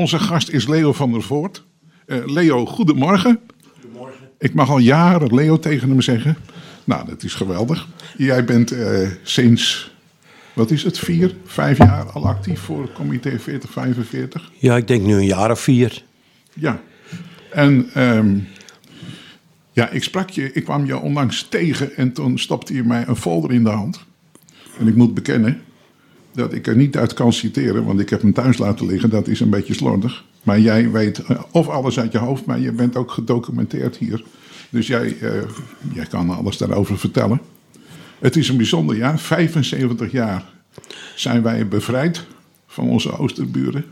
onze gast is Leo van der Voort. Uh, Leo, goedemorgen. Goedemorgen. Ik mag al jaren Leo tegen hem zeggen. Nou, dat is geweldig. Jij bent uh, sinds, wat is het, vier, vijf jaar al actief voor het comité 4045? Ja, ik denk nu een jaar of vier. Ja, en um, ja, ik sprak je, ik kwam je onlangs tegen en toen stopte je mij een folder in de hand. En ik moet bekennen dat ik er niet uit kan citeren, want ik heb hem thuis laten liggen. Dat is een beetje slordig. Maar jij weet eh, of alles uit je hoofd, maar je bent ook gedocumenteerd hier. Dus jij, uh, jij kan alles daarover vertellen. Het is een bijzonder jaar. 75 jaar zijn wij bevrijd van onze oosterburen.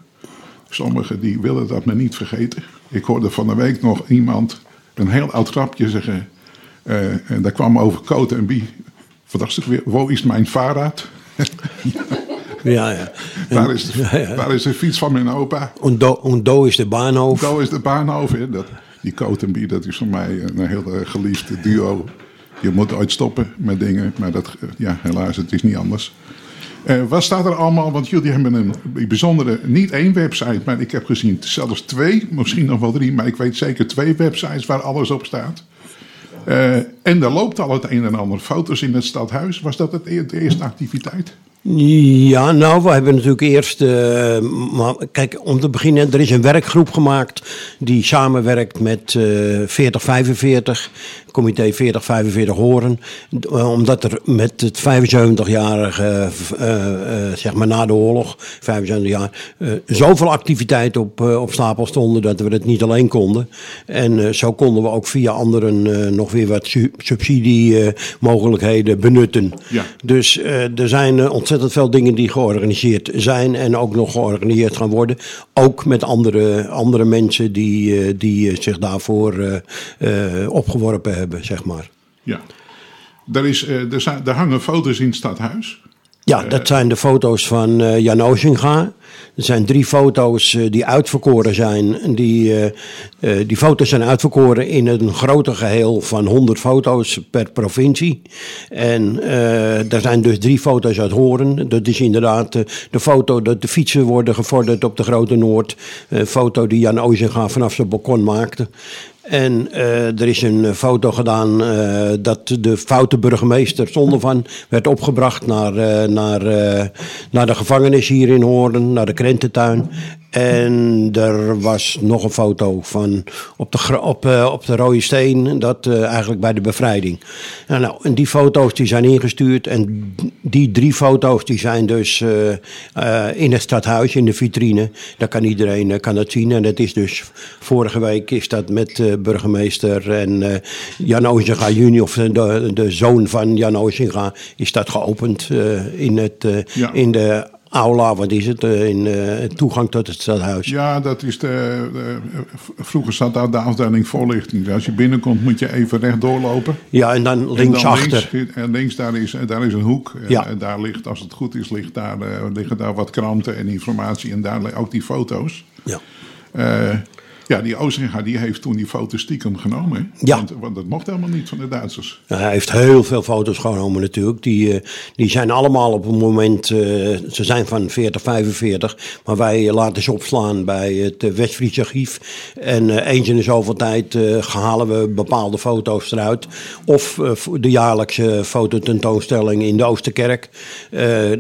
Sommigen die willen dat me niet vergeten. Ik hoorde van de week nog iemand een heel oud grapje zeggen. Uh, en daar kwam over Cote en Bie. Fantastisch weer. Wo is mijn vaarraad? ja. Daar is, daar is de fiets van mijn opa. En do, is de baanhoofd. Do is de baanhoofd. Dat, die Cote en dat is voor mij een heel geliefde duo. Je moet ooit stoppen met dingen, maar dat, ja, helaas, het is niet anders. Uh, wat staat er allemaal? Want jullie hebben een bijzondere, niet één website, maar ik heb gezien zelfs twee, misschien nog wel drie, maar ik weet zeker twee websites waar alles op staat. Uh, en er loopt al het een en ander. Foto's in het stadhuis. Was dat het, e-, de eerste activiteit? Ja, nou, we hebben natuurlijk eerst. Uh, maar, kijk, om te beginnen, er is een werkgroep gemaakt die samenwerkt met uh, 4045, comité 4045 Horen. Uh, omdat er met het 75-jarige, uh, zeg maar na de oorlog, 75 jaar, zoveel activiteiten op, op stapel stonden dat we het niet alleen konden. En zo konden we ook via anderen nog weer wat su subsidiemogelijkheden benutten. Ja. Dus er zijn ontzettend veel dingen die georganiseerd zijn en ook nog georganiseerd gaan worden. Ook met andere, andere mensen die, eh, die zich daarvoor uh, opgeworpen hebben, zeg maar. Ja, er, is, er, zijn, er hangen foto's in het stadhuis. Ja, dat zijn de foto's van uh, Jan Ozinga. Er zijn drie foto's uh, die uitverkoren zijn. Die, uh, die foto's zijn uitverkoren in een groter geheel van 100 foto's per provincie. En er zijn dus drie foto's uit Horen. Dat is inderdaad de foto dat de fietsen worden gevorderd op de Grote Noord. foto die Jan Ozinga vanaf zijn balkon maakte. En uh, er is een foto gedaan uh, dat de foute burgemeester zonder van werd opgebracht naar, naar, naar de gevangenis hier in Hoorn, naar de krententuin. En er was nog een foto van op de, op, uh, op de Rode Steen, dat uh, eigenlijk bij de bevrijding. En, nou, en die foto's die zijn ingestuurd en die drie foto's die zijn dus uh, in het stadhuis, in de vitrine. Daar kan iedereen kan dat zien. En dat is dus, vorige week is dat met burgemeester en Jan Ozinga junior, of de, de zoon van Jan Ozinga, is dat geopend in, het, ja. in de aula, wat is het, eh, in uh, toegang tot het stadhuis? Ja, dat is de, de, vroeger zat daar de afdeling voorlichting. Als je binnenkomt moet je even recht doorlopen. Ja, en dan linksachter. Links, en links daar is, daar is een hoek. Ja. En daar ligt, als het goed is, ligt daar, uh, liggen daar wat kranten en informatie. En daar ook die foto's. Ja. Uh, ja, die Ozinga die heeft toen die foto's stiekem genomen. Ja. Want, want, dat mocht helemaal niet van de Duitsers. Ja, hij heeft heel veel foto's genomen natuurlijk. Die, uh, die zijn allemaal op het moment, uh, ze zijn van 40, 45. Maar wij laten ze opslaan bij het uh, Westfries archief. En eens in de zoveel tijd halen we bepaalde foto's eruit. Of de jaarlijkse fototentoonstelling in de Oosterkerk.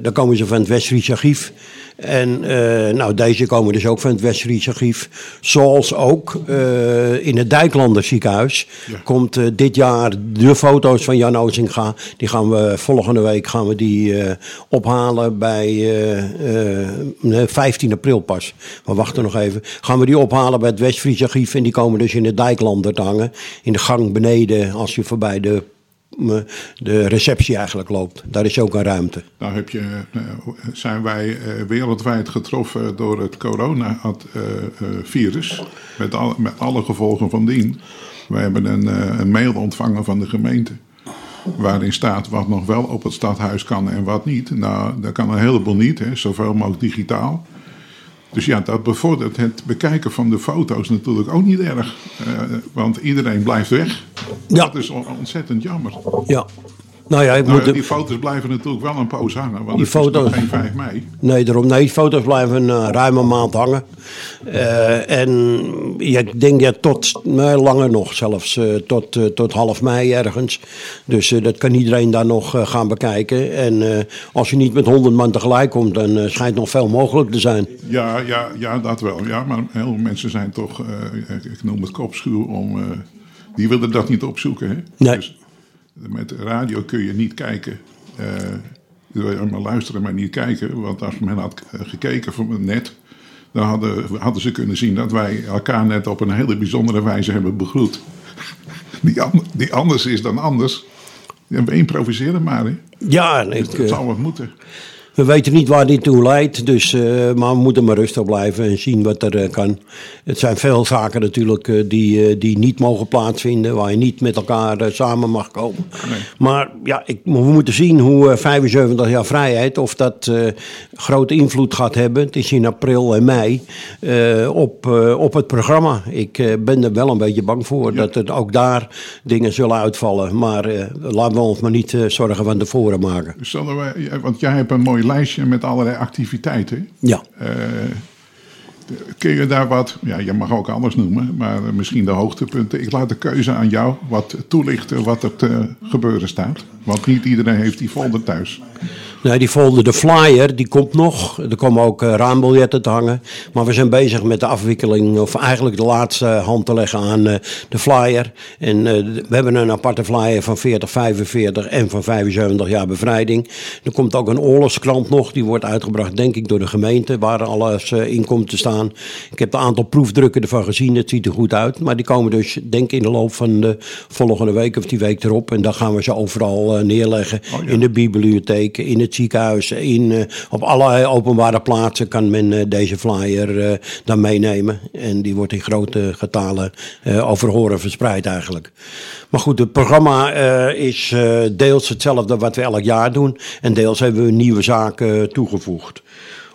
dan komen ze van het Westfries archief. En uh, nou, deze komen dus ook van het West-Friese archief. Zoals ook uh, in het Dijklander ziekenhuis ja. komt uh, dit jaar de foto's van Jan Ozinga. Die gaan we volgende week gaan we die ophalen bij 15 april pas. We wachten nog even. Gaan we die ophalen bij het West-Friese archief. En die komen dus in het Dijklander te hangen. In de gang beneden als je voorbij de de receptie eigenlijk loopt. Daar is ook een ruimte. Nou heb je, eh, zijn wij eh, wereldwijd getroffen door het coronavirus. Met, al, met alle gevolgen van dien. We hebben een, een mail ontvangen van de gemeente. Waarin staat wat nog wel op het stadhuis kan en wat niet. Nou, dat kan een heleboel niet, hè, zoveel mogelijk digitaal. Dus ja, dat bevordert het bekijken van de foto's natuurlijk ook niet erg. Want iedereen blijft weg. Ja. Dat is ontzettend jammer. Ja. Nou ja, ik Nou, moet... die foto's blijven natuurlijk wel een poos hangen, want Die het is nog foto's- geen 5 mei. Nee, daarom. Nee, die foto's blijven een ruime maand hangen. Eh, en ik denk ja, tot, nee, langer nog zelfs, eh, tot, eh, tot half mei ergens. Dus eh, dat kan iedereen daar nog eh, gaan bekijken. En eh, als je niet met honderd man tegelijk komt, dan eh, schijnt nog veel mogelijk te zijn. Ja, ja, ja, dat wel. Ja, maar heel veel mensen zijn toch, eh, ik noem het kopschuw, om, eh, die willen dat niet opzoeken. Hè? Nee. Dus met radio kun je niet kijken. je wil maar luisteren, maar niet kijken. Want als men had eh, gekeken van net, dan hadden, hadden ze kunnen zien dat wij elkaar net op een hele bijzondere wijze hebben begroet. Die, an- die anders is dan anders. Ja, we improviseren maar. Hè? Ja, en ik, Het zal wat moeten. We weten niet waar dit toe leidt, dus, eh, maar we moeten maar rustig blijven en zien wat er eh, kan. Het zijn veel zaken natuurlijk eh, die, die niet mogen plaatsvinden, waar je niet met elkaar samen mag komen. Nee. Maar ja, ik, we moeten zien hoe eh, 75 jaar vrijheid, of dat grote invloed gaat hebben. Het is in april en mei op, op het programma. Ik ben er wel een beetje bang voor dat er ook daar dingen zullen uitvallen. Maar laten we ons maar niet zorgen van tevoren maken. Want jij hebt een mooi lijstje met allerlei activiteiten. Ja. Kun je daar wat, ja, je mag ook alles noemen, maar misschien de hoogtepunten. Ik laat de keuze aan jou wat toelichten wat er te gebeuren staat. Want niet iedereen heeft die folder thuis. Nee, die folder, de flyer, die komt nog. Er komen ook eh, raambiljetten te hangen. Maar we zijn bezig met de afwikkeling, of eigenlijk de laatste hand te leggen aan eh, de flyer. En eh, we hebben een aparte flyer van 40, 45 en van 75 jaar bevrijding. Er komt ook een oorlogskrant nog, die wordt uitgebracht denk ik door de gemeente, waar alles in komt te staan. Ik heb een aantal proefdrukken ervan gezien, het ziet er goed uit. Maar die komen dus denk ik in de loop van de volgende week of die week erop. En dan gaan we ze overal eh, neerleggen. Oh ja. In de bibliotheek, in het ziekenhuis, in, eh, op allerlei openbare plaatsen kan men eh, deze flyer dan meenemen. En die wordt in grote getalen over horen verspreid eigenlijk. Maar goed, het programma is deels hetzelfde wat we elk jaar doen. En deels hebben we nieuwe zaken toegevoegd.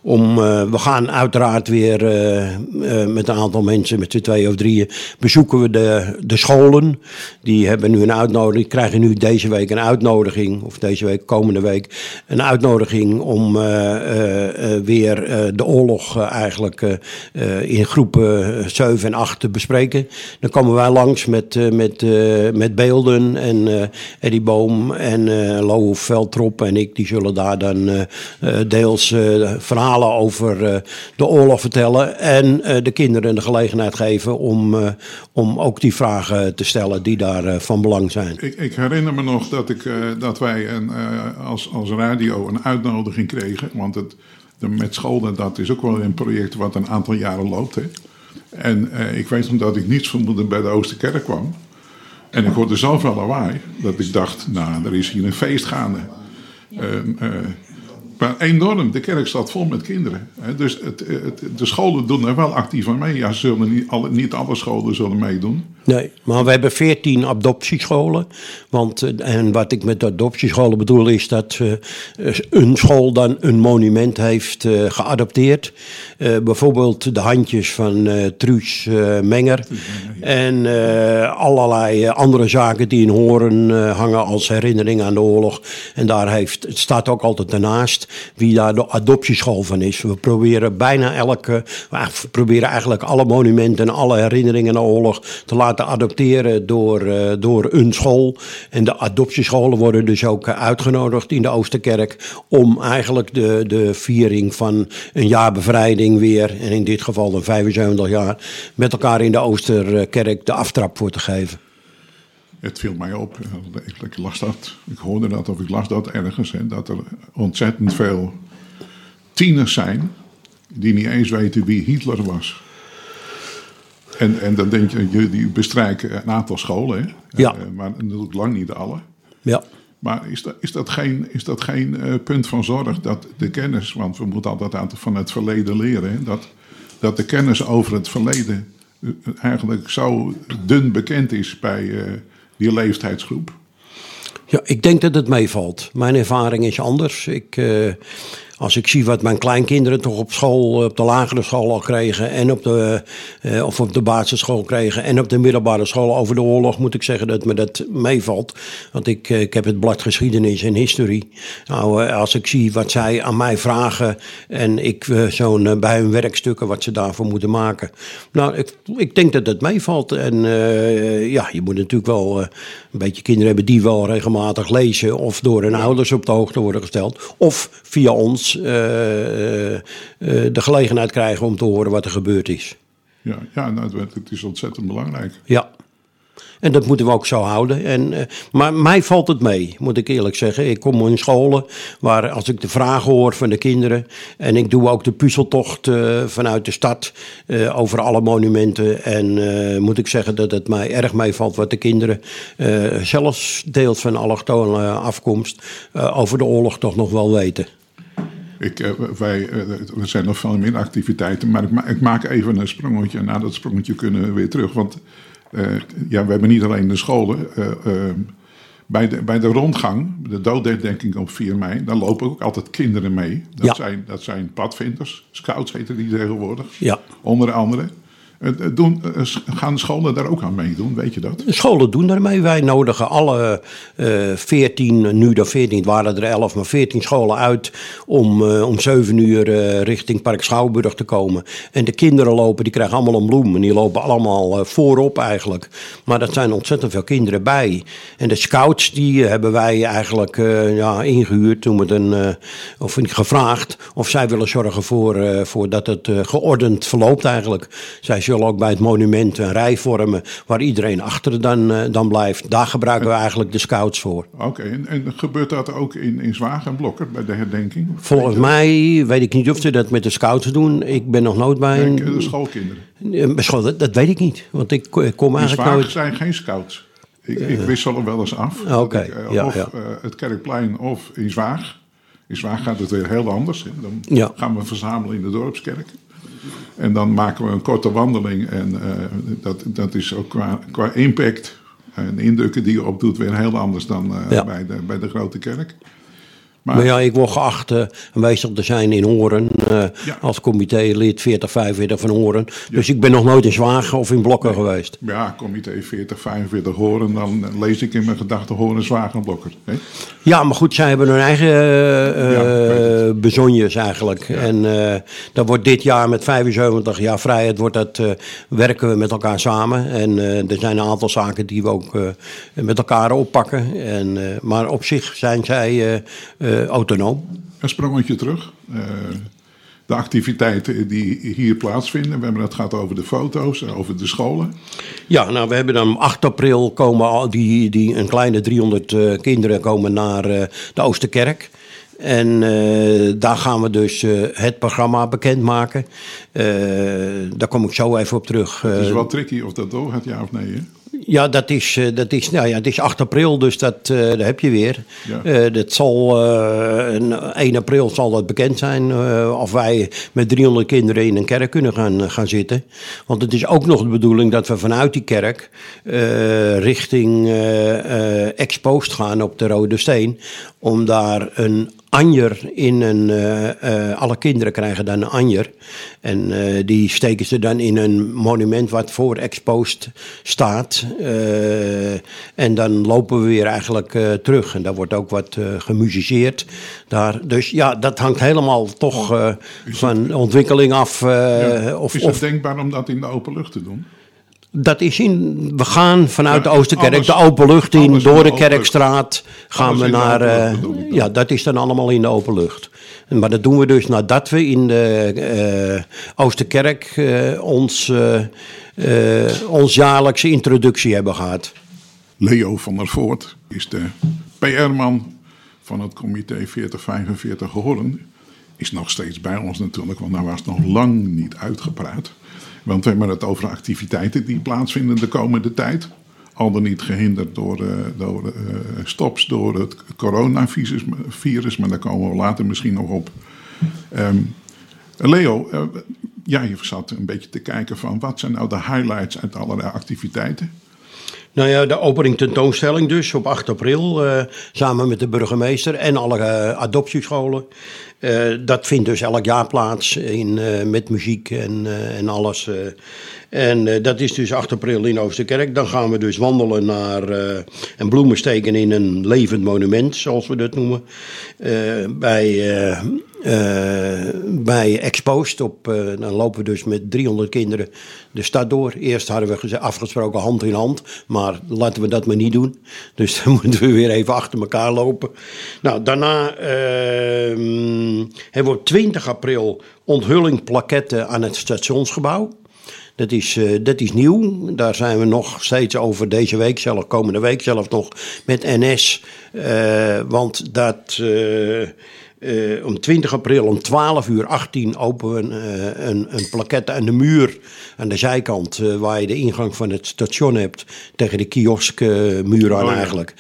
Om, eh, we gaan uiteraard weer eh, eh, met een aantal mensen, met z'n twee of drieën, bezoeken we de, de scholen. Die hebben nu een uitnodiging, krijgen nu deze week een uitnodiging, of deze week, komende week, een uitnodiging om weer de oorlog eigenlijk in groepen 7 en 8 te bespreken. Dan komen wij langs met, met, met beelden en Eddie Boom en Lou Veldrop en ik, die zullen daar dan deels eh, verhalen over eh, de oorlog vertellen en eh, de kinderen de gelegenheid geven om, eh, om ook die vragen te stellen die daar van belang zijn. Ik, ik herinner me nog dat, ik, eh, dat wij een, eh, als, als radio een uitnodiging kregen. Want het, de, met scholen, dat is ook wel een project wat een aantal jaren loopt. Hè. En eh, ik weet omdat ik niets vermoedend bij de Oosterkerk kwam. En ik hoorde zoveel lawaai dat ik dacht, nou, er is hier een feest gaande. Ehm, eh, enorm, de kerk staat vol met kinderen. Dus het, het, de scholen doen er wel actief aan mee. Ja, ze zullen niet, alle, niet alle scholen zullen meedoen. Nee, maar we hebben veertien adoptiescholen. Want, eh, en wat ik met adoptiescholen bedoel is dat eh, een school dan een monument heeft eh, geadopteerd. Eh, bijvoorbeeld de handjes van eh Truus eh, Menger. En eh, allerlei eh, andere zaken die in Horen eh, hangen als herinnering aan de oorlog. En daar heeft, het staat ook altijd wie daar de adoptieschool van is. We proberen bijna elke, we proberen eigenlijk alle monumenten en alle herinneringen aan de oorlog te laten adopteren door, eh, door een school. En de adoptiescholen worden dus ook eh, uitgenodigd in de Oosterkerk om eigenlijk de, de viering van een jaar bevrijding weer, en in dit geval dan 75 jaar, met elkaar in de Oosterkerk de aftrap voor te geven. Het viel mij op, eh, ik, ik las dat, ik hoorde dat of ik las dat ergens, hè, dat er ontzettend veel tieners zijn die niet eens weten wie Hitler was. En, en dan denk je, jullie bestrijken een aantal scholen, hè? Ja. Eh, maar natuurlijk lang niet alle. Ja. Maar is dat, is dat geen, is dat geen eh, punt van zorg dat de kennis, want we moeten altijd aan van het verleden leren, hè, dat, dat de kennis over het verleden eigenlijk zo dun bekend is bij die leeftijdsgroep? Ja, ik denk dat het meevalt. Mijn ervaring is anders. Ik, eh, als ik zie wat mijn kleinkinderen toch op school, op de lagere school al kregen. En op de, eh, of op de basisschool kregen. En op de middelbare school over de oorlog, moet ik zeggen dat me dat meevalt. Want ik, eh, ik heb het blad geschiedenis en historie. Nou, eh, als ik zie wat zij aan mij vragen. En ik eh, zo'n eh, bij hun werkstukken wat ze daarvoor moeten maken. Nou, ik, ik denk dat het meevalt. En eh, ja, je moet natuurlijk wel eh, een beetje kinderen hebben die wel regelmatig lezen. Of door hun ouders op de hoogte worden gesteld. Of via ons eh, eh, eh, de gelegenheid krijgen om te horen wat er gebeurd is. Ja, ja nou, het, is ontzettend belangrijk. Ja. En dat moeten we ook zo houden. En, maar mij valt het mee, moet ik eerlijk zeggen. Ik kom in scholen waar als ik de vragen hoor van de kinderen. En ik doe ook de puzzeltocht vanuit de stad over alle monumenten. En moet ik zeggen dat het mij erg meevalt wat de kinderen, zelfs deels van allochtone afkomst, over de oorlog toch nog wel weten. Ik, eh, wij, eh, er zijn nog veel meer activiteiten, maar ik, ma- ik maak even een sprongetje. En na dat sprongetje kunnen we weer terug. Want eh, ja, we hebben niet alleen de scholen. eh, eh, bij, de, bij de rondgang, de doodherdenking op 4 mei, daar lopen ook altijd kinderen mee. Dat, Ja. zijn, dat zijn padvinders, scouts heten die tegenwoordig. Ja. Onder andere. Eh, eh, doen, eh, gaan scholen daar ook aan meedoen, weet je dat? Scholen doen daarmee. Wij nodigen alle eh 14, nu dan 14, het waren er 11, maar 14 scholen uit om om 7 uur richting Park Schouwburg te komen. En de kinderen lopen, die krijgen allemaal een bloem en die lopen allemaal voorop eigenlijk. Maar dat zijn ontzettend veel kinderen bij. En de scouts, die hebben wij eigenlijk ja, ingehuurd, toen we een, of gevraagd of zij willen zorgen voor, voor dat het geordend verloopt eigenlijk. Zij ook bij het monument een rij vormen waar iedereen achter dan, eh, dan blijft. Daar gebruiken we eigenlijk de scouts voor. Oké, en, en gebeurt dat ook in, in Zwaag en Blokker bij de herdenking? Volgens mij weet ik niet of ze dat met de scouts doen. Ik ben nog nooit bij een... de schoolkinderen. Eh, school, dat, dat weet ik niet, want ik ko- ik kom In eigenlijk nooit... zijn geen scouts. Ik, ik wissel er wel eens af. Ah, oké, eh, ja, of ja. eh, het Kerkplein of in Zwaag. In Zwaag gaat het weer heel anders. Dan Ja. gaan we verzamelen in de dorpskerk. En dan maken we een korte wandeling. En eh, dat, dat is ook qua, qua impact en indrukken die je opdoet weer heel anders dan eh, Ja. bij, de, bij de grote kerk. Maar, Maar ja, ik word geacht eh, aanwezig te zijn in Horen. eh, Ja. Als comité-lid 40, 45 van Horen. Dus ik ben nog nooit in Zwagen of in Blokken geweest. ja, comité 40, 45 horen. Dan lees ik in mijn gedachten horen Zwaag en Blokker. Hè. Ja, maar goed, zij hebben hun eigen eh, Ja, eh, bezonjes eigenlijk. En eh dat wordt dit jaar met 75 jaar vrijheid, wordt dat, eh, werken we met elkaar samen. En eh, er zijn een aantal zaken die we ook eh, met elkaar oppakken. En, eh, maar op zich zijn zij eh, eh, autonoom. Een sprongetje terug. Eh, de activiteiten die hier plaatsvinden. We hebben het gehad over de foto's, over de scholen. Ja, nou, we hebben dan om 8 april komen al die, die een kleine 300 eh, kinderen komen naar eh, de Oosterkerk. En eh, daar gaan we dus eh, het programma bekendmaken. Eh daar kom ik zo even op terug. Het is Eh, wel tricky of dat doorgaat, ja of nee. Hè? Ja, dat is, eh, dat is, nou ja, het is 8 april, dus dat, eh daar heb je weer. Ja. Eh, dat zal, eh, een 1 april zal dat bekend zijn of wij met 300 kinderen in een kerk kunnen gaan, gaan zitten. Want het is ook nog de bedoeling dat we vanuit die kerk richting Expost gaan op de Rode Steen. Om daar een anjer in een. eh, eh, alle kinderen krijgen dan een anjer. En eh, die steken ze dan in een monument wat voor Expost staat. En dan lopen we weer eigenlijk terug. En daar wordt ook wat gemusiceerd. Daar. Dus ja, dat hangt helemaal toch van ontwikkeling af. Ja. of, is het of denkbaar om dat in de open lucht te doen? Dat is in. We gaan vanuit de Oosterkerk alles- de open lucht in, door de Kerkstraat. Gaan we naar. eh, ja, dat is dan allemaal in de open lucht. Maar dat doen we dus nadat we in de eh, Oosterkerk eh, ons, ons jaarlijkse introductie hebben gehad. Leo van der Voort is de PR-man van het comité 4045 Horen. Is nog steeds bij ons natuurlijk, want nou was nog lang niet uitgepraat. Want we hebben het over activiteiten die plaatsvinden de komende tijd. Al dan niet gehinderd door, eh, door eh, stops door het coronavirus, virus, maar daar komen we later misschien nog op. Ehm, Leo, eh, ja, je zat een beetje te kijken van wat zijn nou de highlights uit allerlei activiteiten. Nou ja, de opening tentoonstelling dus op 8 april. eh, samen met de burgemeester en alle eh, adoptiescholen. Eh, dat vindt dus elk jaar plaats in, met muziek en, en alles. en dat is dus 8 april in Oosterkerk. Dan gaan we dus wandelen naar en bloemen steken in een levend monument, zoals we dat noemen. Bij, bij Expost. Op, eh, dan lopen we dus met 300 kinderen de stad door. Eerst hadden we afgesproken hand in hand. Maar laten we dat maar niet doen. Dus dan moeten we weer even achter elkaar lopen. Nou, daarna hebben we op 20 april onthulling plaketten aan het stationsgebouw. Dat is, eh, dat is nieuw. Daar zijn we nog steeds over deze week zelf, komende week zelf nog met NS. Eh, want dat eh, eh, om 20 april om 12 uur 18 openen we eh, een, een plaquette aan de muur aan de zijkant. eh, waar je de ingang van het station hebt. Tegen de kioskmuur aan Oh ja. eigenlijk.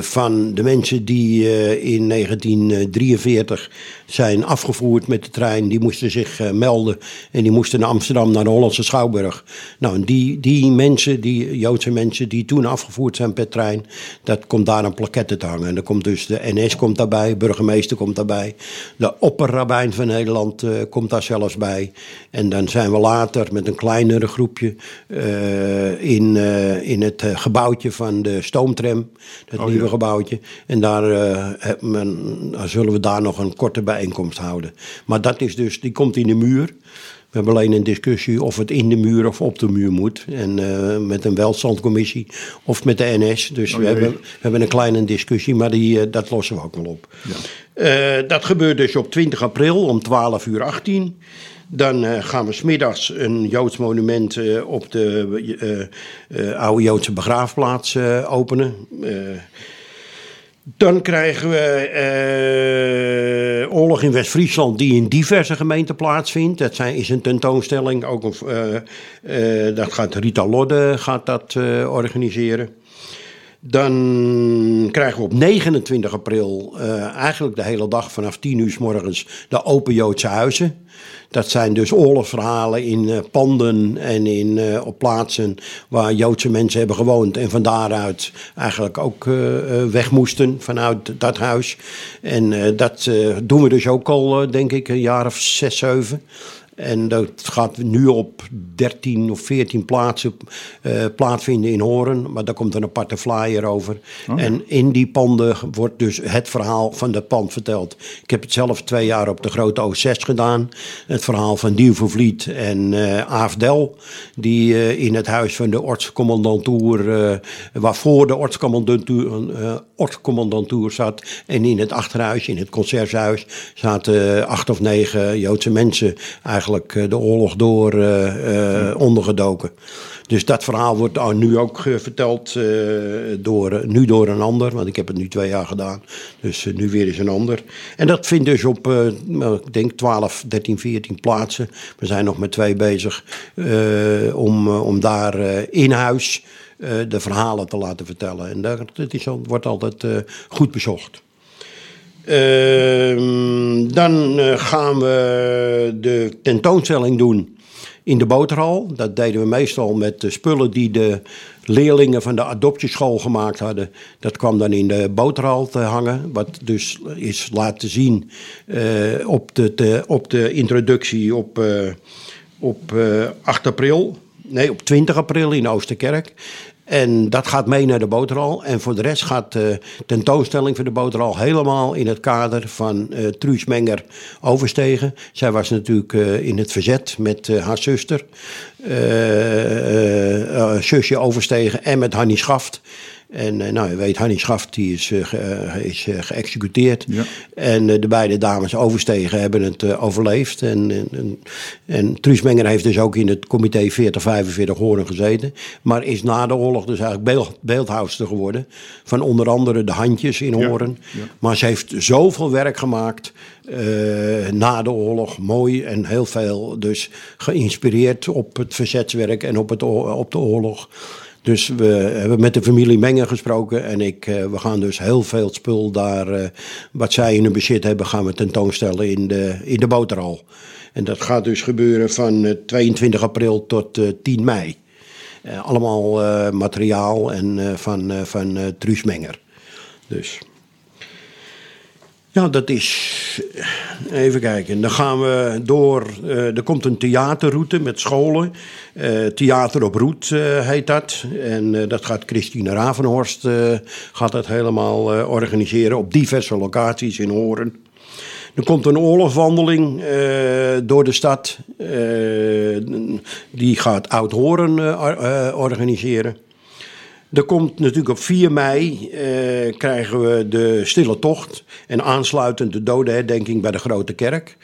Van de mensen die in 1943 zijn afgevoerd met de trein. Die moesten zich melden. En die moesten naar Amsterdam, naar de Hollandse Schouwburg. Nou, en die, die mensen, die Joodse mensen die toen afgevoerd zijn per trein. Dat komt daar een plaquette te hangen. En dan komt dus de NS komt daarbij, burgemeester komt daarbij. De opperrabijn van Nederland eh, komt daar zelfs bij. En dan zijn we later met een kleinere groepje eh, in, eh, in het gebouwtje van de stoomtram. Dat Oh, nieuwe ja. gebouwtje. En daar, men- zullen we daar nog een korte bijeenkomst houden. Maar dat is dus, die komt in de muur. We hebben alleen een discussie of het in de muur of op de muur moet. En eh, met een welstandcommissie of met de NS. Dus Oh, we, hebben, we hebben een kleine discussie, maar die, eh, dat lossen we ook wel op. Eh, dat gebeurt dus op 20 april om 12 uur 18. Dan gaan we smiddags een Joods monument op de oude Joodse begraafplaats openen. Dan krijgen we eh, oorlog in West-Friesland die in diverse gemeenten plaatsvindt. Dat zijn, is een tentoonstelling. Ook een, eh, eh, dat gaat Rita Lodde gaat dat, organiseren. Dan krijgen we op 29 april, eh, eigenlijk de hele dag vanaf 10 uur s morgens, de Open Joodse Huizen. Dat zijn dus oorlogsverhalen in eh, panden en in, eh, op plaatsen waar Joodse mensen hebben gewoond. En van daaruit eigenlijk ook weg moesten vanuit dat huis. En dat doen we dus ook al, denk ik, een jaar of zes, zeven. En dat gaat nu op 13 of 14 plaatsen eh, plaatsvinden in Horen. Maar daar komt een aparte flyer over. En in die panden wordt dus het verhaal van dat pand verteld. Ik heb het zelf twee jaar op de Grote O6 gedaan. Het verhaal van Diervervliet en eh Aafdel. Die eh, in het huis van de ortscommandantuur, eh waarvoor de ortscommandantuur, eh ortscommandantuur zat. En in het achterhuis, in het concerthuis, zaten acht of negen Joodse mensen eigenlijk eh, de oorlog door eh, eh, ondergedoken. Dus dat verhaal wordt nu ook eh, verteld, eh, door, eh, nu door een ander, want ik heb het nu twee jaar gedaan. Dus eh, nu weer eens een ander. En dat vindt dus op, eh, nou, ik denk 12, 13, 14 plaatsen. We zijn nog met twee bezig eh, om, eh, om daar eh, in huis eh, de verhalen te laten vertellen. En dat, dat is, wordt altijd eh, goed bezocht. Ehm, dan eh, gaan we de tentoonstelling doen in de boterhal. Dat deden we meestal met de spullen die de leerlingen van de adoptieschool gemaakt hadden. Dat kwam dan in de boterhal te hangen. Wat dus is laten zien eh, op, de, de- op de introductie op, eh, op eh, 8 april. Nee, op 20 april in Oosterkerk. En dat gaat mee naar de boterhal. En voor de rest gaat de tentoonstelling van de boterhal helemaal in het kader van eh Truus Menger Overstegen. Zij was natuurlijk eh, in het verzet met eh, haar zuster, eh, eh, eh, zusje Overstegen en met Hannie Schaft. En eh, nou, je weet, Hannie Schaft die is, eh, ge- eh, is geëxecuteerd. Ja. En de beide dames Overstegen hebben het overleefd. En, en, en, en Truus Menger heeft dus ook in het comité 4045 Horen gezeten. Maar is na de oorlog dus eigenlijk beeld, beeldhouwster geworden. Van onder andere de handjes in Horen. ja. Maar ze heeft zoveel werk gemaakt na de oorlog. Mooi en heel veel. Dus geïnspireerd op het verzetswerk en op, het, op de oorlog. Dus we hebben met de familie Menger gesproken. En ik, eh, we gaan dus heel veel spul daar, eh, wat zij in hun bezit hebben, gaan we tentoonstellen in de, in de boterhal. En dat gaat dus gebeuren van eh, 22 april tot eh, 10 mei. Eh, allemaal eh, materiaal en, eh, van, eh, van eh, Truus Menger. Dus. Ja, dat is. Even kijken. Dan gaan we door. eh, er komt een theaterroute met scholen. Eh, Theater op Roet eh, heet dat. En eh, dat gaat Christine Ravenhorst eh, gaat dat helemaal eh, organiseren op diverse locaties in Horen. Er komt een oorlogswandeling eh, door de stad. Eh, die gaat Oud-Horen eh, or- eh, organiseren. Er komt natuurlijk op 4 mei eh, krijgen we de stille tocht en aansluitend de dodenherdenking bij de Grote Kerk.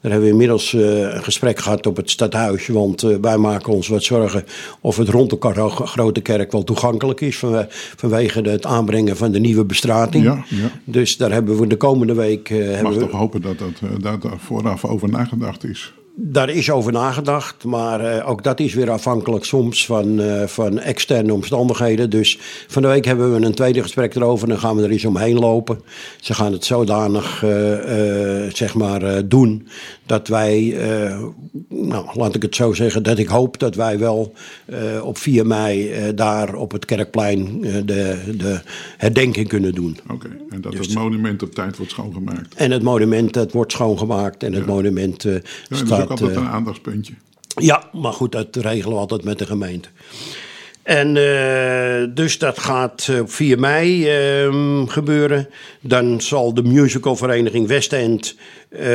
Daar hebben we inmiddels eh, een gesprek gehad op het stadhuis, want eh, wij maken ons wat zorgen of het rond de Grote Kerk wel toegankelijk is vanwe- vanwege het aanbrengen van de nieuwe bestrating. Ja, ja. Dus daar hebben we de komende week eh, mag we, toch hopen dat, dat, dat daar vooraf over nagedacht is. Daar is over nagedacht, maar eh, ook dat is weer afhankelijk soms van, eh, van externe omstandigheden. Dus van de week hebben we een tweede gesprek erover en dan gaan we er eens omheen lopen. Ze gaan het zodanig eh, zeg maar, doen dat wij, nou laat ik het zo zeggen, dat ik hoop dat wij wel op 4 mei daar op het kerkplein de, de herdenking kunnen doen. Oké, en dat het monument op tijd wordt schoongemaakt. En het monument dat wordt schoongemaakt en het monument Ja, staat... ook altijd eh, een aandachtspuntje. ja, maar goed, dat regelen we altijd met de gemeente. En eh, dus dat gaat eh, op 4 mei ehm, gebeuren. Dan zal de musicalvereniging Westend. Eh,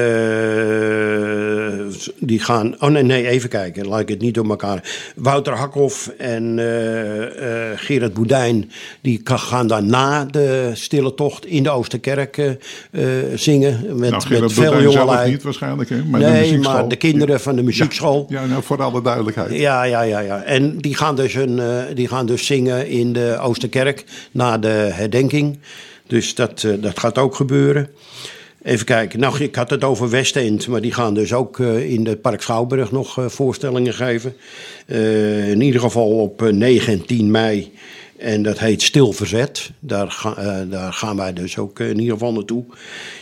die gaan. Oh nee, nee, even kijken. Laat ik het niet door elkaar. Wouter Hakhoff en eh, eh, Gerard Boudijn. die gaan dan na de stille tocht in de Oosterkerk zingen. Met, Nou, met veel jongelui. niet waarschijnlijk, hè? Maar de nee, muziekschool. maar de kinderen van de muziekschool. Ja, nou, voor alle duidelijkheid. Ja, ja, ja, ja. En die gaan, dus een, die gaan dus zingen in de Oosterkerk na de herdenking. Dus dat, dat gaat ook gebeuren. Even kijken. Nou, ik had het over Westend, maar die gaan dus ook eh, in het Park Schouwburg nog eh, voorstellingen geven. Eh, in ieder geval op eh, 9 en 10 mei. En dat heet Stil Verzet. Daar, daar gaan wij dus ook in ieder geval naartoe.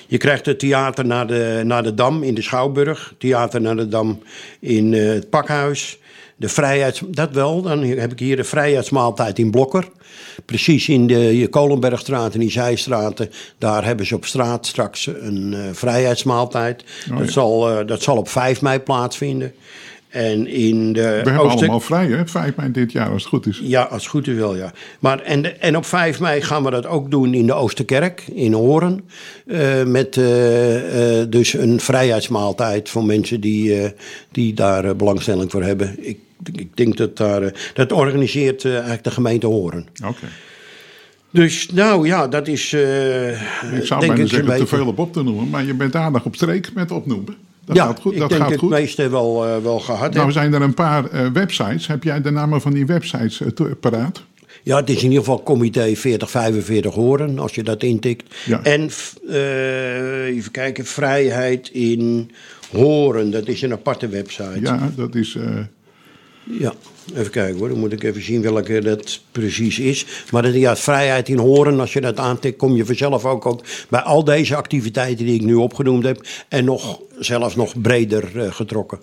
Je krijgt het theater naar de, naar de Dam in de Schouwburg. Theater naar de Dam in het Pakhuis. De vrijheids... Dat wel, dan heb ik hier de vrijheidsmaaltijd in Blokker. Precies in de Kolenbergstraat en die Zijstraten. Daar hebben ze op straat straks een eh, vrijheidsmaaltijd. Oh, dat, zal, eh, dat zal op 5 mei plaatsvinden. En in de We hebben allemaal vrij, hè? 5 mei dit jaar, als het goed is. ja, als het goed is wel, ja. Maar en, de- en op 5 mei gaan we dat ook doen in de Oosterkerk, in Horen. Eh, met eh, eh, dus een vrijheidsmaaltijd voor mensen die, die daar belangstelling voor hebben. Ik, ik denk dat daar... dat organiseert eigenlijk de gemeente Horen. Oké. Dus nou ja, dat is... Ik zou bijna zeggen te veel op op te noemen, maar je bent aardig op streek met opnoemen. Dat ja, gaat goed. ik Dat denk gaat het goed. meeste wel, eh, wel gehad. Nou zijn er een paar eh, websites. Heb jij de namen van die websites eh, paraat? Ja, het is in ieder geval comité 4045 horen, als je dat intikt. Ja. En even kijken, vrijheid in horen, dat is een aparte website. Ja. Ja, dat is... eh, even kijken hoor, dan moet ik even zien welke dat precies is. Maar dat, ja, vrijheid in horen, als je dat aantikt, kom je vanzelf ook, ook bij al deze activiteiten die ik nu opgenoemd heb. En nog, zelfs nog breder eh, getrokken.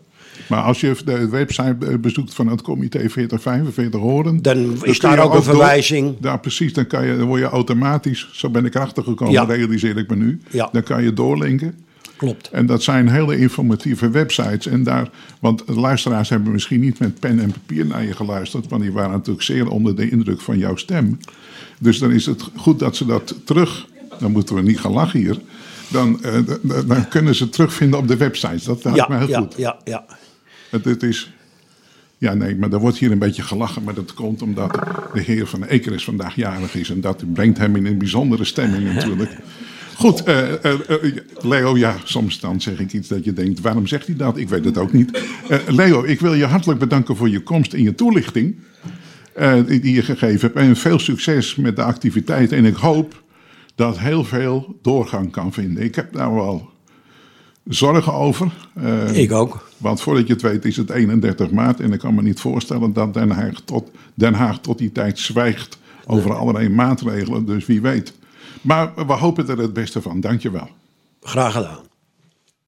maar als je de website bezoekt van het comité 4045 Horen... Dan is daar ook een verwijzing. Ja, precies. Dan, kan je, dan word je automatisch... Zo ben ik erachter gekomen, Ja. realiseer ik me nu. Ja. Dan kan je doorlinken. Klopt. En dat zijn hele informatieve websites. En daar, want de luisteraars hebben misschien niet met pen en papier naar je geluisterd. Want die waren natuurlijk zeer onder de indruk van jouw stem. Dus dan is het goed dat ze dat terug. Dan moeten we niet gaan lachen hier. Dan, eh, dan kunnen ze terugvinden op de websites. Dat lijkt me heel ja, goed. ja, ja. Het, het is. Ja, nee, maar er wordt hier een beetje gelachen. Maar dat komt omdat de heer van Ekeris vandaag jarig is. En dat brengt hem in een bijzondere stemming natuurlijk. Goed, eh, eh, eh, Leo, ja, soms dan zeg ik iets dat je denkt, waarom zegt hij dat? Ik weet het ook niet. Leo, ik wil je hartelijk bedanken voor je komst en je toelichting die je gegeven hebt. En veel succes met de activiteit. En ik hoop dat heel veel doorgang kan vinden. Ik heb daar wel zorgen over. Ik ook. want voordat je het weet is het 31 maart. En ik kan me niet voorstellen dat Den Haag tot, Den Haag tot die tijd zwijgt over allerlei maatregelen. Dus wie weet. Maar we hopen er het beste van. Dankjewel. Graag gedaan.